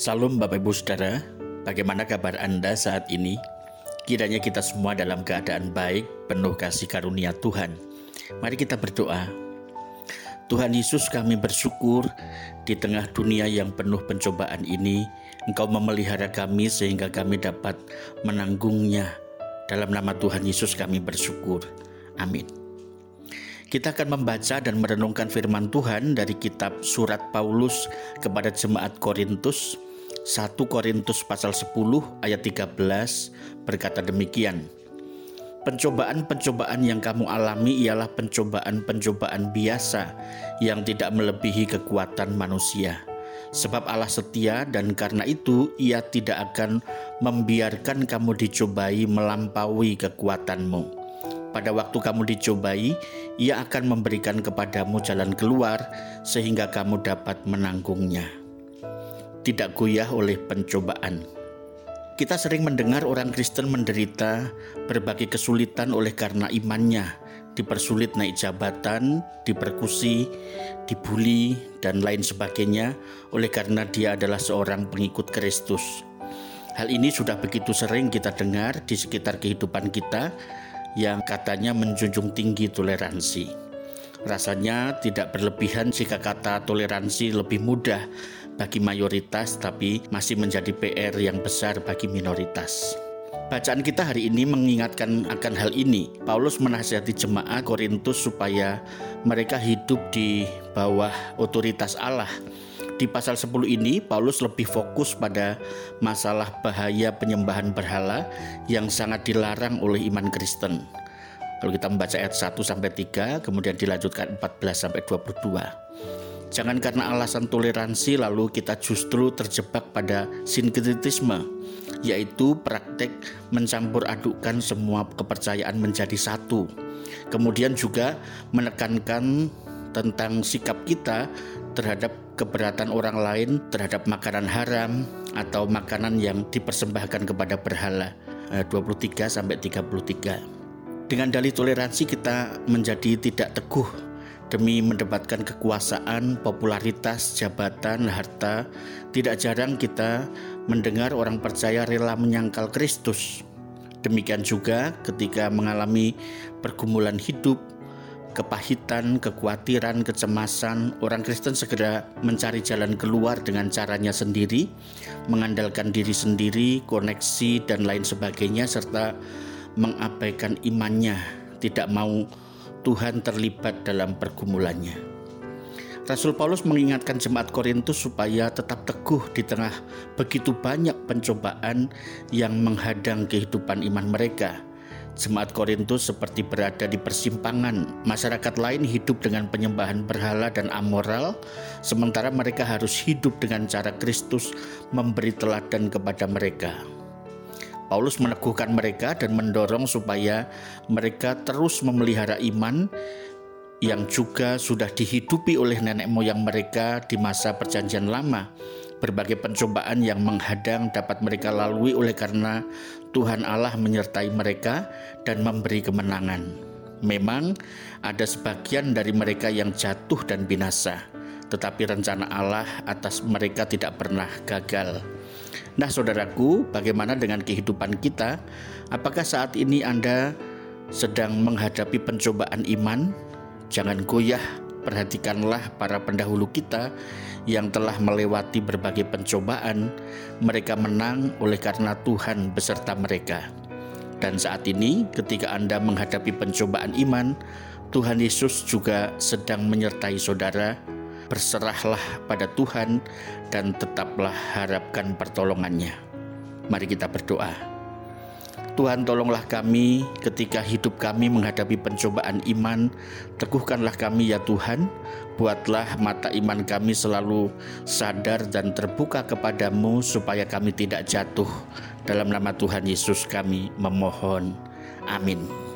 Salam Bapak Ibu Saudara, bagaimana kabar Anda saat ini? Kiranya kita semua dalam keadaan baik, penuh kasih karunia Tuhan. Mari kita berdoa. Tuhan Yesus kami bersyukur di tengah dunia yang penuh pencobaan ini, Engkau memelihara kami sehingga kami dapat menanggungnya. Dalam nama Tuhan Yesus kami bersyukur. Amin. Kita akan membaca dan merenungkan firman Tuhan dari kitab surat Paulus kepada jemaat Korintus 1 Korintus pasal 10 ayat 13 berkata demikian Pencobaan-pencobaan yang kamu alami ialah pencobaan-pencobaan biasa yang tidak melebihi kekuatan manusia. Sebab Allah setia dan karena itu ia tidak akan membiarkan kamu dicobai melampaui kekuatanmu pada waktu kamu dicobai, Ia akan memberikan kepadamu jalan keluar sehingga kamu dapat menanggungnya. Tidak goyah oleh pencobaan. Kita sering mendengar orang Kristen menderita berbagai kesulitan oleh karena imannya, dipersulit naik jabatan, diperkusi, dibully, dan lain sebagainya oleh karena dia adalah seorang pengikut Kristus. Hal ini sudah begitu sering kita dengar di sekitar kehidupan kita, yang katanya menjunjung tinggi toleransi. Rasanya tidak berlebihan jika kata toleransi lebih mudah bagi mayoritas tapi masih menjadi PR yang besar bagi minoritas. Bacaan kita hari ini mengingatkan akan hal ini. Paulus menasihati jemaat Korintus supaya mereka hidup di bawah otoritas Allah di pasal 10 ini Paulus lebih fokus pada masalah bahaya penyembahan berhala yang sangat dilarang oleh iman Kristen. Kalau kita membaca ayat 1 sampai 3, kemudian dilanjutkan 14 sampai 22. Jangan karena alasan toleransi lalu kita justru terjebak pada sinkretisme, yaitu praktek mencampur adukkan semua kepercayaan menjadi satu. Kemudian juga menekankan tentang sikap kita terhadap keberatan orang lain terhadap makanan haram atau makanan yang dipersembahkan kepada berhala 23 eh, sampai 33. Dengan dalih toleransi kita menjadi tidak teguh demi mendapatkan kekuasaan, popularitas, jabatan, harta. Tidak jarang kita mendengar orang percaya rela menyangkal Kristus. Demikian juga ketika mengalami pergumulan hidup, kepahitan, kekhawatiran, kecemasan, orang Kristen segera mencari jalan keluar dengan caranya sendiri, mengandalkan diri sendiri, koneksi, dan lain sebagainya, serta mengabaikan imannya, tidak mau Tuhan terlibat dalam pergumulannya. Rasul Paulus mengingatkan jemaat Korintus supaya tetap teguh di tengah begitu banyak pencobaan yang menghadang kehidupan iman mereka Jemaat Korintus seperti berada di persimpangan. Masyarakat lain hidup dengan penyembahan berhala dan amoral, sementara mereka harus hidup dengan cara Kristus memberi teladan kepada mereka. Paulus meneguhkan mereka dan mendorong supaya mereka terus memelihara iman yang juga sudah dihidupi oleh nenek moyang mereka di masa Perjanjian Lama Berbagai pencobaan yang menghadang dapat mereka lalui oleh karena Tuhan Allah menyertai mereka dan memberi kemenangan. Memang ada sebagian dari mereka yang jatuh dan binasa, tetapi rencana Allah atas mereka tidak pernah gagal. Nah, saudaraku, bagaimana dengan kehidupan kita? Apakah saat ini Anda sedang menghadapi pencobaan iman? Jangan goyah Perhatikanlah para pendahulu kita yang telah melewati berbagai pencobaan, mereka menang oleh karena Tuhan beserta mereka. Dan saat ini, ketika Anda menghadapi pencobaan iman, Tuhan Yesus juga sedang menyertai saudara. Berserahlah pada Tuhan dan tetaplah harapkan pertolongannya. Mari kita berdoa. Tuhan tolonglah kami ketika hidup kami menghadapi pencobaan iman. Teguhkanlah kami ya Tuhan. Buatlah mata iman kami selalu sadar dan terbuka kepadamu supaya kami tidak jatuh. Dalam nama Tuhan Yesus kami memohon. Amin.